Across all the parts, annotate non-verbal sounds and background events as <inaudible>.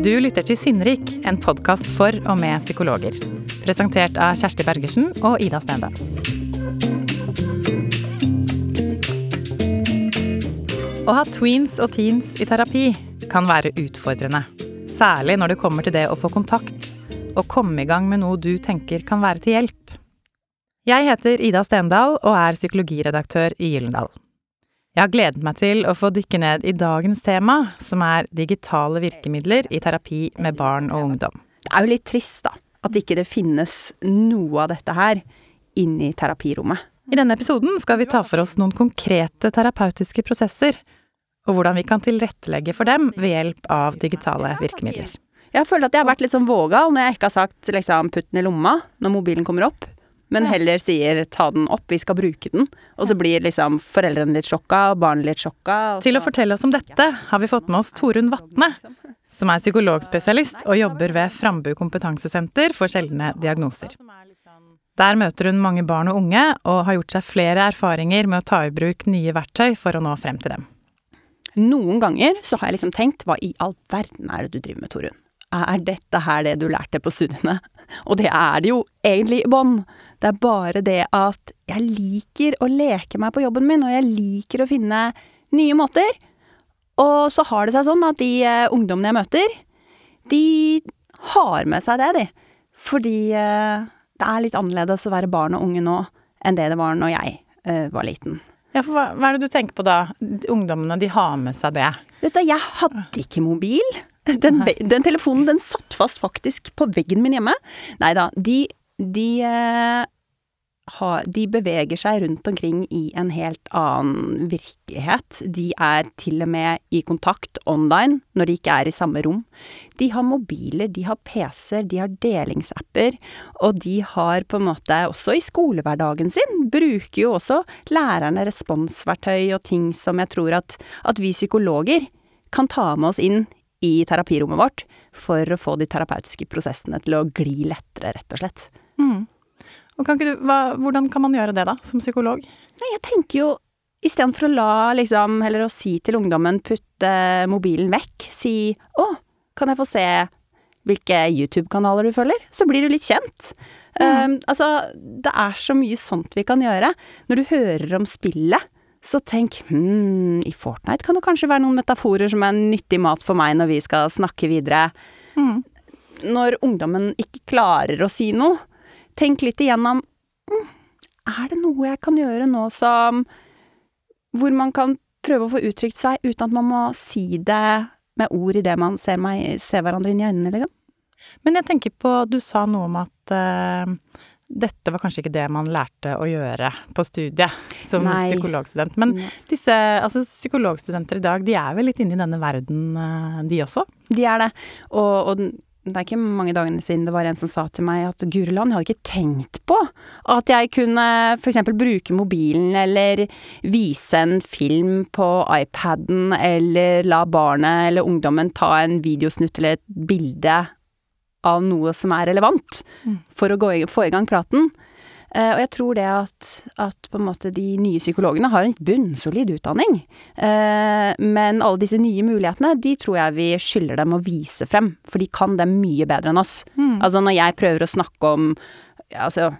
Du lytter til Sinnrik, en podkast for og med psykologer. Presentert av Kjersti Bergersen og Ida Stendal. Å ha tweens og teens i terapi kan være utfordrende. Særlig når det kommer til det å få kontakt og komme i gang med noe du tenker kan være til hjelp. Jeg heter Ida Stendal og er psykologiredaktør i Gyllendal. Jeg har gledet meg til å få dykke ned i dagens tema, som er digitale virkemidler i terapi med barn og ungdom. Det er jo litt trist, da, at ikke det finnes noe av dette her inne i terapirommet. I denne episoden skal vi ta for oss noen konkrete terapeutiske prosesser, og hvordan vi kan tilrettelegge for dem ved hjelp av digitale virkemidler. Jeg føler at jeg har vært litt sånn vågal når jeg ikke har sagt liksom putt den i lomma når mobilen kommer opp, men heller sier ta den opp, vi skal bruke den. Og så blir liksom foreldrene litt sjokka, og barnet litt sjokka. Til å fortelle oss om dette har vi fått med oss Torunn Vatne, <laughs> som er psykologspesialist og jobber ved Frambu kompetansesenter for sjeldne diagnoser. Der møter hun mange barn og unge, og har gjort seg flere erfaringer med å ta i bruk nye verktøy for å nå frem til dem. Noen ganger så har jeg liksom tenkt hva i all verden er det du driver med, Torunn? Er dette her det du lærte på studiene? <laughs> Og det er det jo egentlig i bånn. Det er bare det at jeg liker å leke meg på jobben min, og jeg liker å finne nye måter. Og så har det seg sånn at de uh, ungdommene jeg møter, de har med seg det, de. Fordi uh, det er litt annerledes å være barn og unge nå enn det det var når jeg uh, var liten. Ja, for hva, hva, er det du tenker på da? Ungdommene, de har med seg det. Vet du, jeg hadde ikke mobil. Den, den, telefonen den satt fast faktisk på veggen min hjemme. Nei da, de, de, eh, ha, de beveger seg rundt omkring i en helt annen virkelighet. De er til og med i kontakt online når de ikke er i samme rom. De har mobiler, de har PC-er, de har delingsapper, og de har på en måte også i skolehverdagen sin bruker jo også lærerne responsverktøy og ting som jeg tror at, at vi psykologer kan ta med oss inn i terapirommet vårt for å få de terapeutiske prosessene til å gli lettere, rett og slett. Mm. Og kan du, hva, hvordan kan man gjøre det, da, som psykolog? Nei, jeg tenker jo istedenfor å la liksom, eller å si til ungdommen putte mobilen vekk, si å, kan jeg få se hvilke YouTube-kanaler du følger? Så blir du litt kjent. Mm. Um, altså, det er så mye sånt vi kan gjøre. Når du hører om spillet, så tenk hm, i Fortnite kan det kanskje være noen metaforer som er nyttig mat for meg når vi skal snakke videre. Mm. Når ungdommen ikke klarer å si noe, tenk litt igjennom hm, Er det noe jeg kan gjøre nå som Hvor man kan prøve å få uttrykt seg uten at man må si det med ord idet man ser, meg, ser hverandre inn i øynene, liksom? Men jeg tenker på Du sa noe om at uh, dette var kanskje ikke det man lærte å gjøre på studiet som Nei. psykologstudent. Men disse altså, psykologstudenter i dag, de er vel litt inne i denne verden, eh, de også? De er det. Og, og det er ikke mange dagene siden det var en som sa til meg at Guruland, jeg hadde ikke tenkt på at jeg kunne f.eks. bruke mobilen eller vise en film på iPaden eller la barnet eller ungdommen ta en videosnutt eller et bilde av noe som er relevant, mm. for å gå, få i gang praten. Uh, og jeg tror det at, at, på en måte de nye psykologene har en bunnsolid utdanning. Uh, men alle disse nye mulighetene, de tror jeg vi skylder dem å vise frem. For de kan dem mye bedre enn oss. Mm. Altså når jeg prøver å snakke om altså,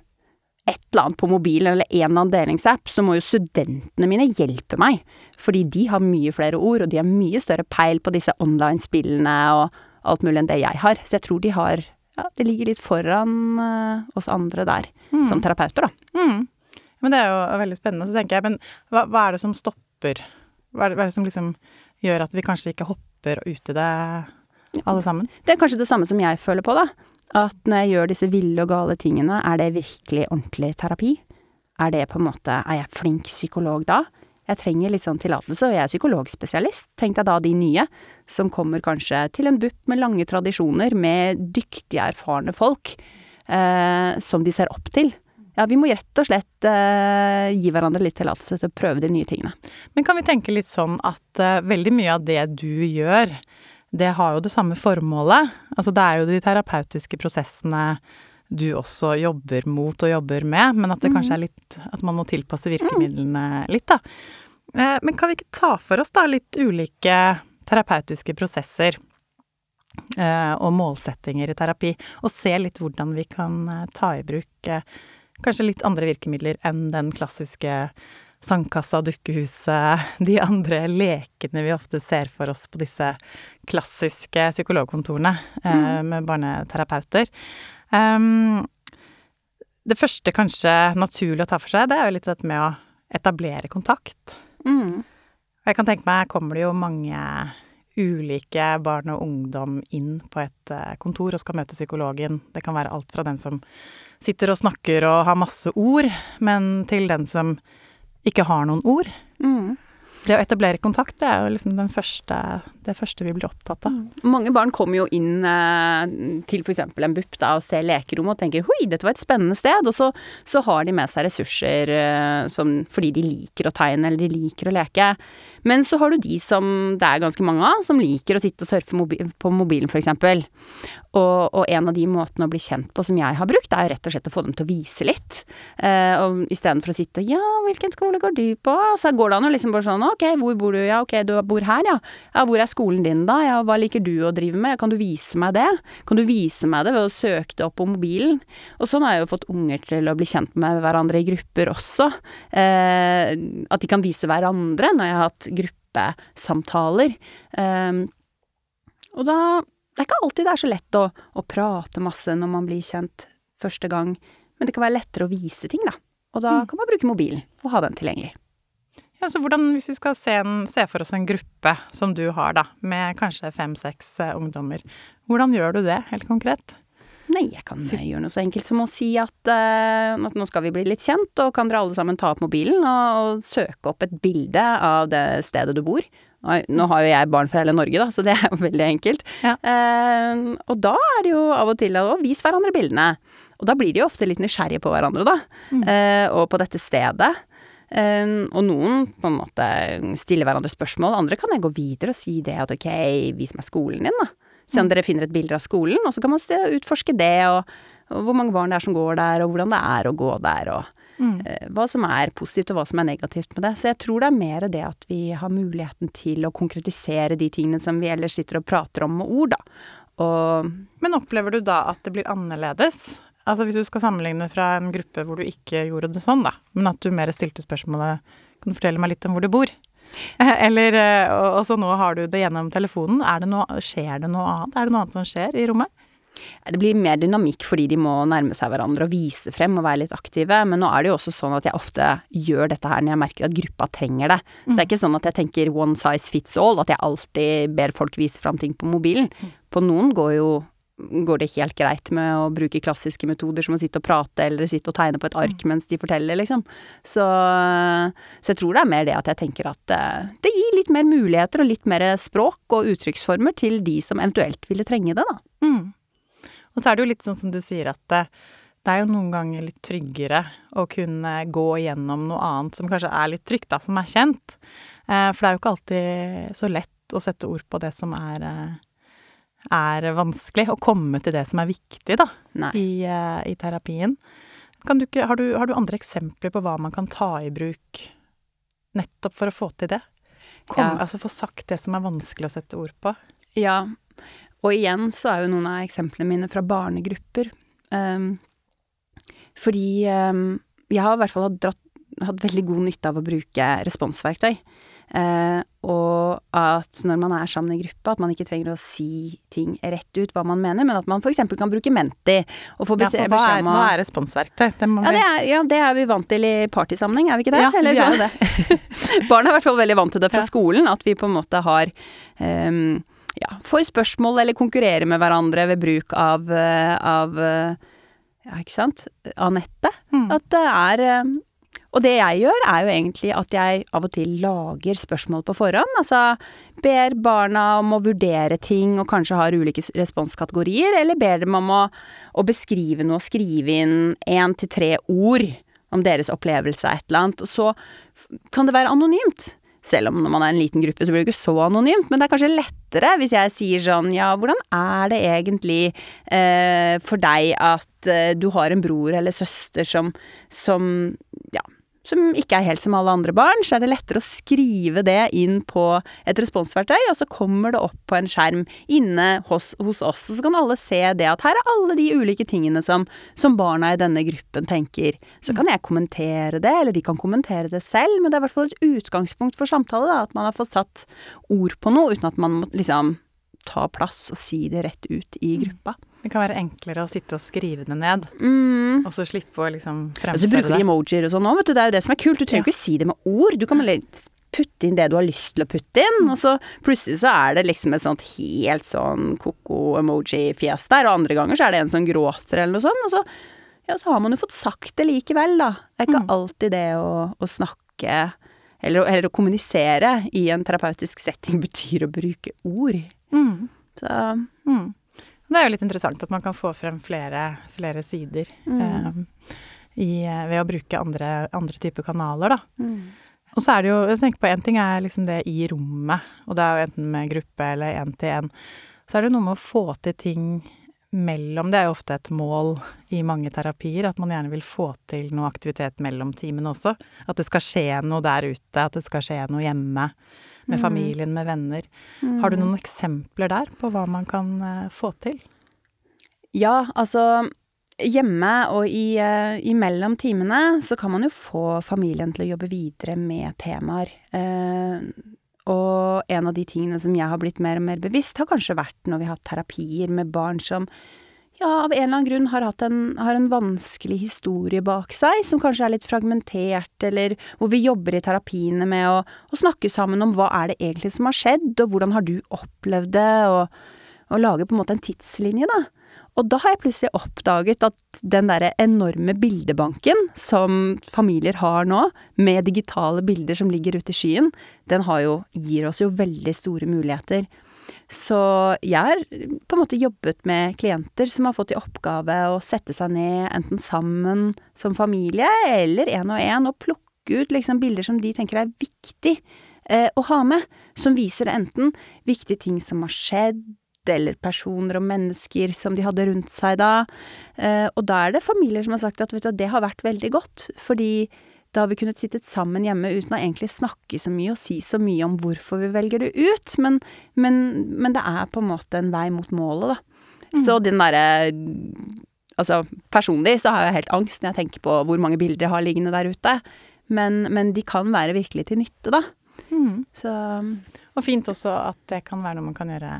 et eller annet på mobilen eller en eller annen delingsapp, så må jo studentene mine hjelpe meg. Fordi de har mye flere ord, og de har mye større peil på disse online-spillene og alt mulig enn det jeg har. Så jeg tror de har Ja, det ligger litt foran uh, oss andre der, mm. som terapeuter, da. Mm. Men det er jo veldig spennende. Så tenker jeg, men hva, hva er det som stopper? Hva er, det, hva er det som liksom gjør at vi kanskje ikke hopper ut i det alle sammen? Det er kanskje det samme som jeg føler på, da. At når jeg gjør disse ville og gale tingene, er det virkelig ordentlig terapi? Er det på en måte Er jeg flink psykolog da? Jeg trenger litt sånn tillatelse, og jeg er psykologspesialist, Tenk deg da de nye, som kommer kanskje til en BUP med lange tradisjoner, med dyktige, erfarne folk, eh, som de ser opp til. Ja, vi må rett og slett eh, gi hverandre litt tillatelse til å prøve de nye tingene. Men kan vi tenke litt sånn at eh, veldig mye av det du gjør, det har jo det samme formålet. Altså det er jo de terapeutiske prosessene du også jobber mot og jobber med, men at det kanskje er litt At man må tilpasse virkemidlene litt, da. Eh, men kan vi ikke ta for oss da litt ulike terapeutiske prosesser? eh, og målsettinger i terapi. Og se litt hvordan vi kan eh, ta i bruk kanskje litt andre virkemidler enn den klassiske sandkassa, dukkehuset, de andre lekene vi ofte ser for oss på disse klassiske psykologkontorene mm. med barneterapeuter. Um, det første kanskje naturlig å ta for seg, det er jo litt dette med å etablere kontakt. Mm. Jeg kan tenke meg, kommer det jo mange ulike barn og ungdom inn på et eh, kontor og skal møte psykologen. Det kan være alt fra den som sitter og snakker og har masse ord, men til den som ikke har noen ord. Det å etablere kontakt, det er jo liksom første, det første vi blir opptatt av. Mm. Mange barn kommer jo inn eh, til f.eks. en BUP da, og ser lekerommet og tenker 'hoi, dette var et spennende sted', og så, så har de med seg ressurser eh, som, fordi de liker å tegne eller de liker å leke. Men så har du de som det er ganske mange av, som liker å sitte og surfe mobi på mobilen f.eks. Og, og, en av de måtene å bli kjent på som jeg har brukt, er rett og slett å få dem til å vise litt. Eh, og istedenfor å sitte og 'ja, hvilken skole går du på?' Så går det an å liksom bare sånn 'ok, hvor bor du?' 'Ja, ok, du bor her, ja'. 'Ja, hvor er skolen din, da?' 'Ja, hva liker du å drive med?' 'Kan du vise meg det?' Kan du vise meg det ved å søke det opp på mobilen? Og sånn har jeg jo fått unger til å bli kjent med hverandre i grupper også. Eh, at de kan vise hverandre når jeg har hatt gruppesamtaler. Eh, og da det er ikke alltid det er så lett å, å, prate masse når man blir kjent første gang, men det kan være lettere å vise ting, da. Og da mm. kan man bruke mobilen og ha den tilgjengelig. Ja, så hvordan, Hvis vi skal se, en, se, for oss en gruppe som du har, da, med kanskje fem-seks uh, ungdommer, hvordan gjør du det helt konkret? Nei, jeg kan gjøre noe så enkelt som å si at, uh, at, nå skal vi bli litt kjent, og kan dere alle sammen ta opp mobilen og, og søke opp et bilde av det stedet du bor, nå har jo jeg barn fra hele Norge, da, så det er jo <laughs> veldig enkelt. Ja. Uh, og da er det jo av og til å vise hverandre bildene. Og da blir de jo ofte litt nysgjerrige på hverandre, da. Mm. Uh, og på dette stedet. Uh, og noen på en måte stiller hverandre spørsmål. Andre kan jeg gå videre og si det at ok, vis meg skolen din, da. Se om mm. dere finner et bilde av skolen, og så kan man utforske det, og, og hvor mange barn det er som går der, og hvordan det er å gå der, og Mm. uh, hva som er positivt og hva som er negativt med det. Så jeg tror det er mer det at vi har muligheten til å konkretisere de tingene som vi ellers sitter og prater om med ord, da. Og Men opplever du da at det blir annerledes? Altså hvis du skal sammenligne fra en gruppe hvor du ikke gjorde det sånn, da, men at du mer stilte spørsmålet Kan du fortelle meg litt om hvor du bor? <laughs> Eller eh, Og så nå har du det gjennom telefonen. Det noe, skjer det noe annet? Er det noe annet som skjer i rommet? Det blir mer dynamikk fordi de må nærme seg hverandre og vise frem og være litt aktive. Men nå er det jo også sånn at jeg ofte gjør dette her når jeg merker at gruppa trenger det. Så det er mm. ikke sånn at jeg tenker one size fits all, at jeg alltid ber folk vise frem ting på mobilen. Mm. På noen går jo går det helt greit med å bruke klassiske metoder som å sitte og prate eller sitte og tegne på et ark mm. mens de forteller, liksom. Så, så, jeg tror det er mer det at jeg tenker at uh, det gir litt mer muligheter og litt mer språk og uttrykksformer til de som eventuelt ville trenge det, da. Mm. Og så er det jo litt sånn som du sier at det, det er jo noen ganger litt tryggere å kunne gå gjennom noe annet som kanskje er litt trygt, da, som er kjent. Eh, for det er jo ikke alltid så lett å sette ord på det som er, eh, er vanskelig. Å komme til det som er viktig, da, i, eh, i, terapien. Du ikke, har, du, har du andre eksempler på hva man kan ta i bruk nettopp for å få til det? Kom, ja. Altså få sagt det som er vanskelig å sette ord på. Ja, og igjen så er jo noen av eksemplene mine fra barnegrupper. Um, fordi um, jeg har i hvert fall dratt, hatt veldig god nytte av å bruke responsverktøy. Uh, og at når man er sammen i gruppe, at man ikke trenger å si ting rett ut hva man mener, men at man f.eks. kan bruke Menti og få beskjed ja, hva, er, hva er responsverktøy? Det ja, det er, ja, det er vi vant til i partysammenheng, er vi ikke det? Ja, Eller, vi er det. <laughs> Barn er i hvert fall veldig vant til det fra ja. skolen, at vi på en måte har um, ja, får spørsmål eller konkurrerer med hverandre ved bruk av, eh, av eh, ja, ikke sant, av nettet. Mm. At det er eh, Og det jeg gjør, er jo egentlig at jeg av og til lager spørsmål på forhånd. Altså ber barna om å vurdere ting og kanskje har ulike responskategorier, eller ber dem om å, å beskrive noe, skrive inn én til tre ord om deres opplevelse av et eller annet. Og så kan det være anonymt. Selv om når man er en liten gruppe, så blir det ikke så anonymt, men det er kanskje lettere hvis jeg sier sånn ja, hvordan er det egentlig eh, for deg at eh, du har en bror eller søster som, som ja, som ikke er helt som alle andre barn, så er det lettere å skrive det inn på et responsverktøy, og så kommer det opp på en skjerm inne hos, hos oss. Og så kan alle se det at her er alle de ulike tingene som, som barna i denne gruppen tenker. Så kan jeg kommentere det, eller de kan kommentere det selv, men det er i hvert fall et utgangspunkt for samtale, da, at man har fått satt ord på noe uten at man må liksom ta plass og si det rett ut i gruppa. Det kan være enklere å sitte og skrive det ned, Mm. og så slippe å liksom Og så bruker de emojier og sånn òg, vet du. Det er jo det som er kult. Du trenger Ja. ikke si det med ord. Du kan putte inn det du har lyst til å putte inn, og så plutselig så er det liksom et sånt helt sånn ko-ko emoji-fjes der, og andre ganger så er det en som gråter eller noe sånt, og så ja, så har man jo fått sagt det likevel, da. Det er ikke Mm. alltid det å, å snakke eller, eller å kommunisere i en terapeutisk setting <laughs> betyr å bruke ord. Mm. Så Mm. Det er jo litt interessant at man kan få frem flere, flere sider Mm. eh, i, ved å bruke andre, andre typer kanaler, da. mm. Og så er det jo, jeg tenker på én ting er liksom det i rommet, og det er jo enten med gruppe eller én til én. Så er det jo noe med å få til ting mellom, det er jo ofte et mål i mange terapier, at man gjerne vil få til noe aktivitet mellom timene også. At det skal skje noe der ute, at det skal skje noe hjemme. Med Mm. familien, med venner. Har du noen eksempler der på hva man kan eh, få til? Ja, altså hjemme og i, eh, imellom timene så kan man jo få familien til å jobbe videre med temaer. Uh, og en av de tingene som jeg har blitt mer og mer bevisst, har kanskje vært når vi har hatt terapier med barn som ja, av en eller annen grunn har en, har en vanskelig historie bak seg, som kanskje er litt fragmentert, eller hvor vi jobber i terapiene med å, å snakke sammen om hva er det egentlig som har skjedd, og hvordan har du opplevd det, og, og lage på en måte en tidslinje, da. Og da har jeg plutselig oppdaget at den derre enorme bildebanken som familier har nå, med digitale bilder som ligger ute i skyen, den jo, gir oss jo veldig store muligheter. Så jeg har på en måte jobbet med klienter som har fått i oppgave å sette seg ned enten sammen som familie eller én og én og plukke ut liksom bilder som de tenker er viktig eh, å ha med, som viser enten viktige ting som har skjedd, eller personer og mennesker som de hadde rundt seg da. Eh, og da er det familier som har sagt at vet du, det har vært veldig godt, fordi da har vi kunnet sittet sammen hjemme uten å egentlig snakke så mye og si så mye om hvorfor vi velger det ut, men, men, men det er på en måte en vei mot målet, da. Så den derre Altså, personlig så har jeg helt angst når jeg tenker på hvor mange bilder jeg har liggende der ute, men, men de kan være virkelig til nytte, da. Så Og fint også at det kan være noe man kan gjøre,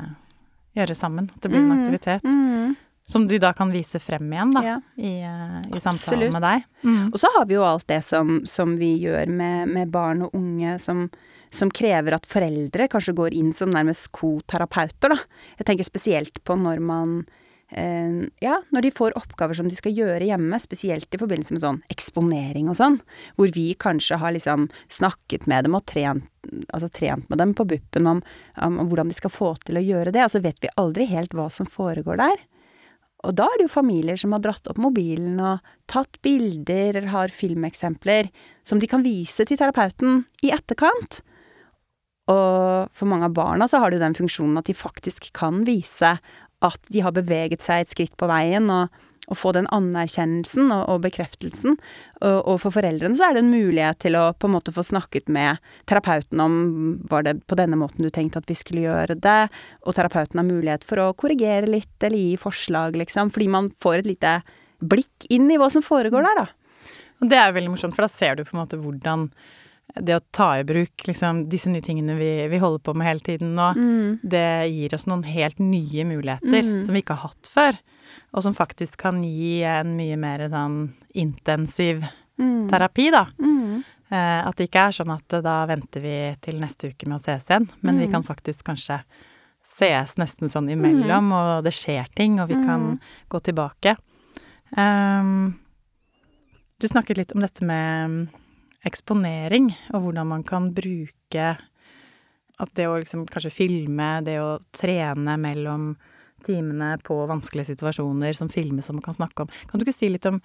gjøre sammen. At det blir en Mm. aktivitet. mm. Som du da kan vise frem igjen, da. Ja. I, eh, i samtalen med deg. Mm. Og så har vi jo alt det som, som vi gjør med, med barn og unge som, som krever at foreldre kanskje går inn som nærmest koterapeuter, da. Jeg tenker spesielt på når man eh, Ja, når de får oppgaver som de skal gjøre hjemme, spesielt i forbindelse med sånn eksponering og sånn, hvor vi kanskje har liksom snakket med dem og trent, altså trent med dem på BUP-en om, om, om hvordan de skal få til å gjøre det, og så vet vi aldri helt hva som foregår der. Og da er det jo familier som har dratt opp mobilen og tatt bilder eller har filmeksempler som de kan vise til terapeuten i etterkant. Og for mange av barna så har det jo den funksjonen at de faktisk kan vise at de har beveget seg et skritt på veien, og, og få den anerkjennelsen og, og bekreftelsen. Og, og for foreldrene så er det en mulighet til å på en måte få snakket med terapeuten om var det på denne måten du tenkte at vi skulle gjøre det, og terapeuten har mulighet for å korrigere litt eller gi forslag, liksom, fordi man får et lite blikk inn i hva som foregår der, da. Og det er veldig morsomt, for da ser du på en måte hvordan det å ta i bruk liksom, disse nye tingene vi, vi holder på med hele tiden nå, det gir oss noen helt nye muligheter Mm. som vi ikke har hatt før. Og som faktisk kan gi en mye mer sånn intensiv Mm. terapi, da. Mm. Eh, at det ikke er sånn at eh, da venter vi til neste uke med å ses igjen, men vi Mm. kan faktisk kanskje ses nesten sånn imellom, og det skjer ting, og vi kan Mm. gå tilbake. Um, du snakket litt om dette med mm, eksponering, og hvordan man kan bruke at det å liksom kanskje filme, det å trene mellom timene på vanskelige situasjoner som filmes og man kan snakke om. Kan du ikke si litt om,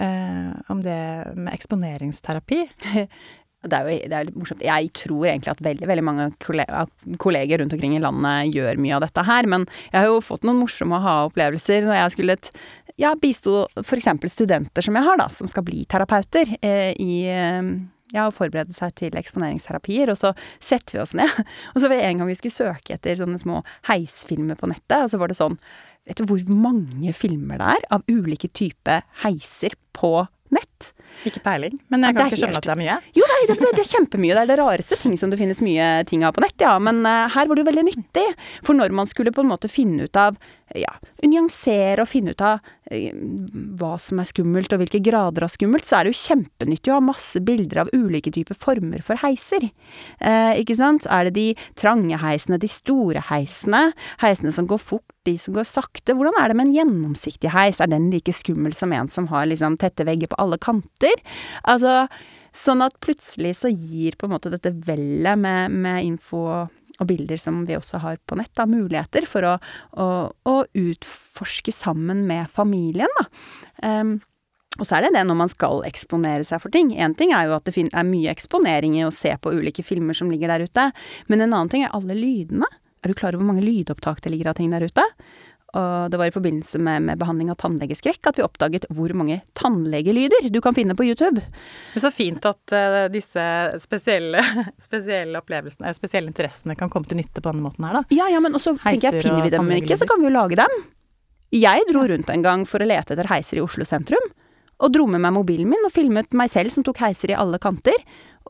eh, om det med eksponeringsterapi? <laughs> Det er jo det er litt morsomt. Jeg tror egentlig at veldig veldig mange kolleger rundt omkring i landet gjør mye av dette her, men jeg har jo fått noen morsomme aha-opplevelser når jeg skulle ja, bistå f.eks. studenter som jeg har, da, som skal bli terapeuter, eh, i eh, ja, og forberede seg til eksponeringsterapier, og så setter vi oss ned. <laughs> Og så var det en gang vi skulle søke etter sånne små heisfilmer på nettet, og så var det sånn Vet du hvor mange filmer det er av ulike typer heiser på nett? Ikke peiling, men jeg kan ikke skjønne helt... at det er mye. Jo, nei, det, det, det, er kjempemye. Det er det rareste ting som det finnes mye ting av på nett, ja. Men uh, her var det jo veldig nyttig. For når man skulle på en måte finne ut av ja, nyansere og finne ut av hva som er skummelt og hvilke grader av skummelt, så er det jo kjempenyttig å ha masse bilder av ulike typer former for heiser. Eh, ikke sant? Er det de trange heisene, de store heisene, heisene som går fort, de som går sakte? Hvordan er det med en gjennomsiktig heis? Er den like skummel som en som har liksom tette vegger på alle kanter? Altså, sånn at plutselig så gir på en måte dette vellet med, med info og bilder som vi også har på nett, da, muligheter for å, å, å utforske sammen med familien, da. Um, og så er det det når man skal eksponere seg for ting. Én ting er jo at det er mye eksponering i å se på ulike filmer som ligger der ute, men en annen ting er alle lydene. Er du klar over hvor mange lydopptak det ligger av ting der ute? Og det var i forbindelse med, med, behandling av tannlegeskrekk at vi oppdaget hvor mange tannlegelyder du kan finne på YouTube. Det er så fint at uh, disse spesielle, <laughs> spesielle opplevelsene, spesielle interessene kan komme til nytte på denne måten her, da. Ja, ja, men også tenker jeg, finner vi dem ikke, så kan vi jo lage dem. Jeg dro rundt en gang for å lete etter heiser i Oslo sentrum. Og dro med meg mobilen min og filmet meg selv som tok heiser i alle kanter.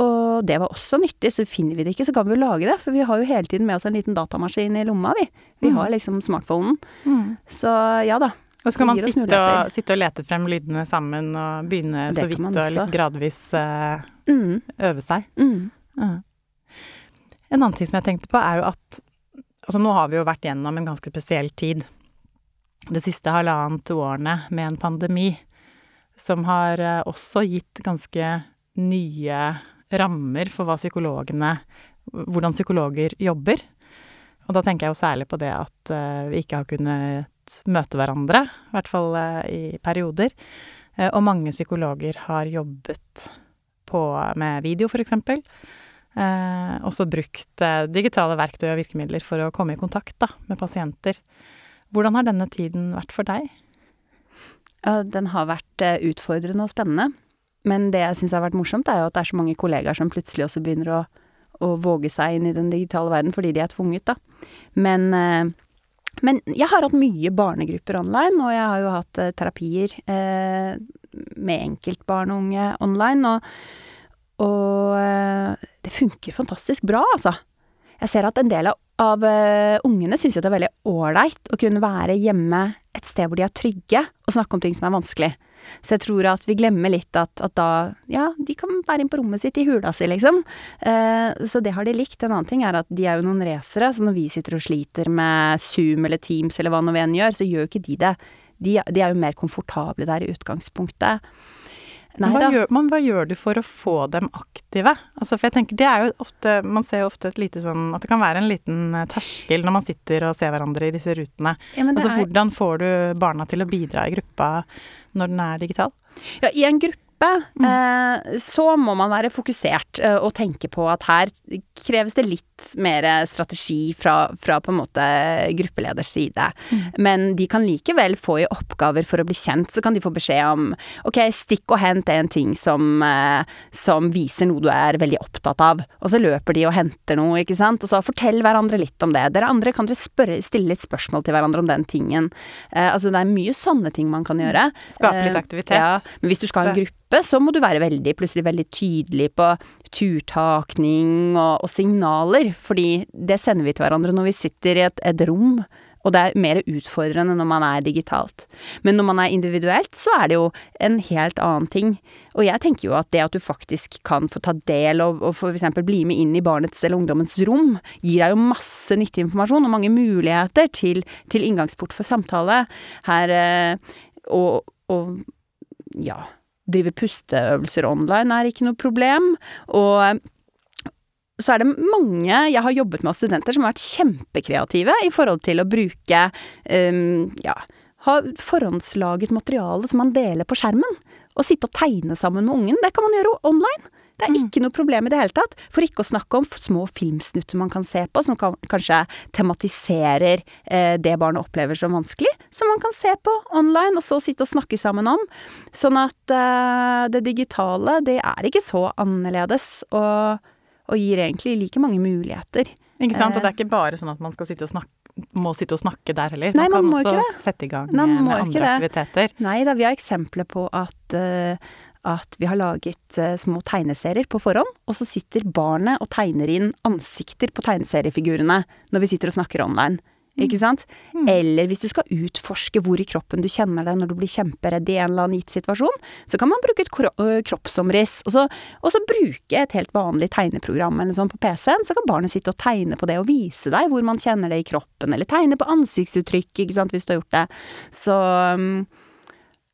Og det var også nyttig, så finner vi det ikke, så kan vi jo lage det. For vi har jo hele tiden med oss en liten datamaskin i lomma, vi. Vi mm. har liksom smartphonen. Mm. Så ja da. Og så kan man sitte og, sitte og, lete frem lydene sammen og begynne det så vidt og litt gradvis uh, mm. øve seg. Uh. En annen ting som jeg tenkte på, er jo at Altså nå har vi jo vært gjennom en ganske spesiell tid. Det siste halvannet årene med en pandemi som har uh, også gitt ganske nye rammer for hva psykologene Hvordan psykologer jobber. Og da tenker jeg jo særlig på det at uh, vi ikke har kunnet møte hverandre, i hvert fall uh, i perioder. Uh, og mange psykologer har jobbet på, med video, for eksempel. også brukt digitale verktøy og virkemidler for å komme i kontakt da, med pasienter. Hvordan har denne tiden vært for deg? Den har vært utfordrende og spennende. Men det jeg syns har vært morsomt, er jo at det er så mange kollegaer som plutselig også begynner å, å våge seg inn i den digitale verden fordi de er tvunget, da. Men, eh, men jeg har hatt mye barnegrupper online, og jeg har jo hatt eh, terapier eh, med enkeltbarn og unge online, og, og eh, det funker fantastisk bra, altså. Jeg ser at en del av, av ungene syns jo det er veldig ålreit å kunne være hjemme et sted hvor de er trygge, og snakke om ting som er vanskelig. Så jeg tror at vi glemmer litt at, at da Ja, de kan være inn på rommet sitt i hula si, liksom. Eh, så det har de likt. En annen ting er at de er jo noen racere, så når vi sitter og sliter med Zoom eller Teams eller hva nå vi enn gjør, så gjør jo ikke de det. De, de er jo mer komfortable der i utgangspunktet. Nei, hva, gjør, man, hva, gjør, du for å få dem aktive? Altså, for jeg tenker, det er jo ofte, Man ser jo ofte et lite sånn At det kan være en liten eh, terskel når man sitter og ser hverandre i disse rutene. Ja, altså, er... Hvordan får du barna til å bidra i gruppa når den er digital? Ja, i en gruppe mm. eh, så må man være fokusert eh, og tenke på at her kreves det litt mer strategi fra, fra på en måte gruppeleders side. Mm. Men de kan likevel få i oppgaver for å bli kjent, så kan de få beskjed om ok, stikk og hent en ting som, eh, som viser noe du er veldig opptatt av. Og så løper de og henter noe, ikke sant. Og så fortell hverandre litt om det. Dere andre kan dere spørre, stille litt spørsmål til hverandre om den tingen. Eh, altså det er mye sånne ting man kan gjøre. Skape litt aktivitet. Eh, ja, men hvis du skal ha en gruppe gruppe, så må du være veldig, plutselig veldig tydelig på turtakning og, og, signaler, fordi det sender vi til hverandre når vi sitter i et, et rom. Og det er mer utfordrende når man er digitalt. Men når man er individuelt, så er det jo en helt annen ting. Og jeg tenker jo at det at du faktisk kan få ta del og, og eksempel bli med inn i barnets eller ungdommens rom, gir deg jo masse nyttig informasjon og mange muligheter til, til inngangsport for samtale. Her eh, og, og ja drive pusteøvelser online er ikke noe problem. Og så er det mange jeg har jobbet med av studenter som har vært kjempekreative i forhold til å bruke um, ja, ha forhåndslaget materiale som man deler på skjermen. Og sitte og tegne sammen med ungen. Det kan man gjøre online. Det er ikke noe problem i det hele tatt. For ikke å snakke om små filmsnutter man kan se på, som kan, kanskje tematiserer eh, det barnet opplever som vanskelig, som man kan se på online, og så sitte og snakke sammen om. Sånn at uh, det digitale, det er ikke så annerledes, og, og gir egentlig like mange muligheter. Ikke sant, og det er ikke bare sånn at man skal sitte og snakke må sitte og snakke der heller. Nei, man, man kan også sette i gang Nei, med andre aktiviteter. Nei da, vi har eksempler på at uh, at vi har laget uh, små tegneserier på forhånd, og så sitter barnet og tegner inn ansikter på tegneseriefigurene når vi sitter og snakker online. Mm. Ikke sant? Mm. Eller hvis du skal utforske hvor i kroppen du kjenner det når du blir kjemperedd i en eller annen gitt situasjon, så kan man bruke et kro kroppsomriss, og så, og så, bruke et helt vanlig tegneprogram eller sånn på PC-en, så kan barnet sitte og tegne på det og vise deg hvor man kjenner det i kroppen, eller tegne på ansiktsuttrykk, ikke sant, hvis du har gjort det. Så um,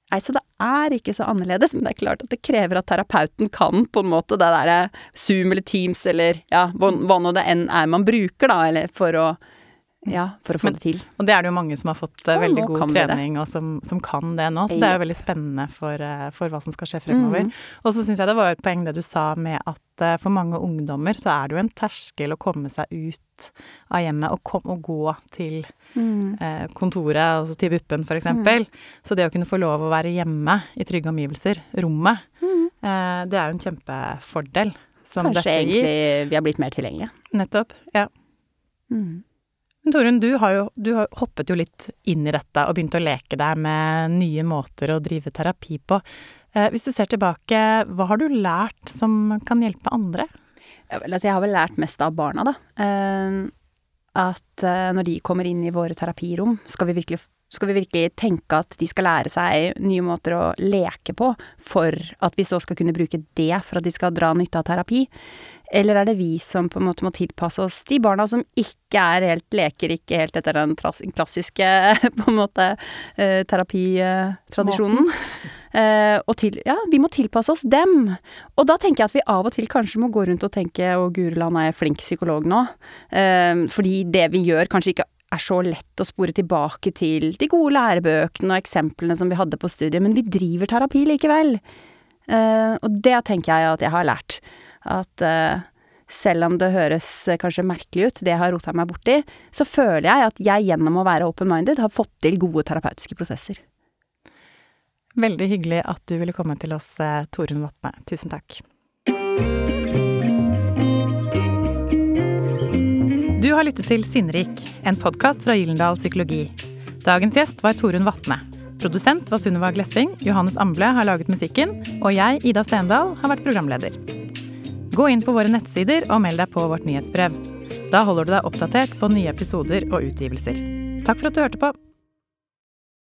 Nei, så det er ikke så annerledes, men det er klart at det krever at terapeuten kan på en måte det derre Zoom eller Teams eller ja, hva nå det enn er man bruker, da, eller for å ja, for å få Men, det til. Og det er det jo mange som har fått uh, veldig god trening, og som, som, kan det nå. Så det er jo veldig spennende for, uh, for hva som skal skje fremover. Mm. Og så syns jeg det var et poeng det du sa med at uh, for mange ungdommer så er det jo en terskel å komme seg ut av hjemmet og, kom, og gå til mm. kontoret, altså til BUP-en f.eks. Mm. Så det å kunne få lov å være hjemme i trygge omgivelser, rommet, mm. det er jo en kjempefordel. Kanskje egentlig vi har blitt mer tilgjengelige. Nettopp. Ja. Mm. Men Torunn, du har jo du har hoppet jo litt inn i dette og begynt å leke deg med nye måter å drive terapi på. Eh, hvis du ser tilbake, hva har du lært som kan hjelpe andre? Altså jeg har vel lært mest av barna, da. Eh, at eh, når de kommer inn i våre terapirom, skal vi, virkelig, skal vi virkelig tenke at de skal lære seg nye måter å leke på, for at vi så skal kunne bruke det for at de skal dra nytte av terapi. Eller er det vi som på en måte må tilpasse oss de barna som ikke er helt leker ikke helt etter den klassiske <laughs> på en måte eh, terapitradisjonen? <laughs> Eh, og til, ja, vi må tilpasse oss dem. Og da tenker jeg at vi av og til kanskje må gå rundt og tenke å Guruland er flink psykolog nå. Eh, fordi det vi gjør kanskje ikke er så lett å spore tilbake til de gode lærebøkene og eksemplene som vi hadde på studiet, men vi driver terapi likevel. og det tenker jeg at jeg har lært. At uh, selv om det høres uh, kanskje merkelig ut, det jeg har rota meg borti, så føler jeg at jeg gjennom å være open-minded har fått til gode terapeutiske prosesser. Veldig hyggelig at du ville komme til oss, uh, Torunn Vatne. Tusen takk. Du har lyttet til Sinnrik, en podkast fra Gyllendal Psykologi. Dagens gjest var Torunn Vatne. Produsent var Sunniva Glessing, Johannes Amble har laget musikken, og jeg, Ida Stendal, har vært programleder. Gå inn på våre nettsider og meld deg på vårt nyhetsbrev. Da holder du deg oppdatert på nye episoder og utgivelser. Takk for at du hørte på.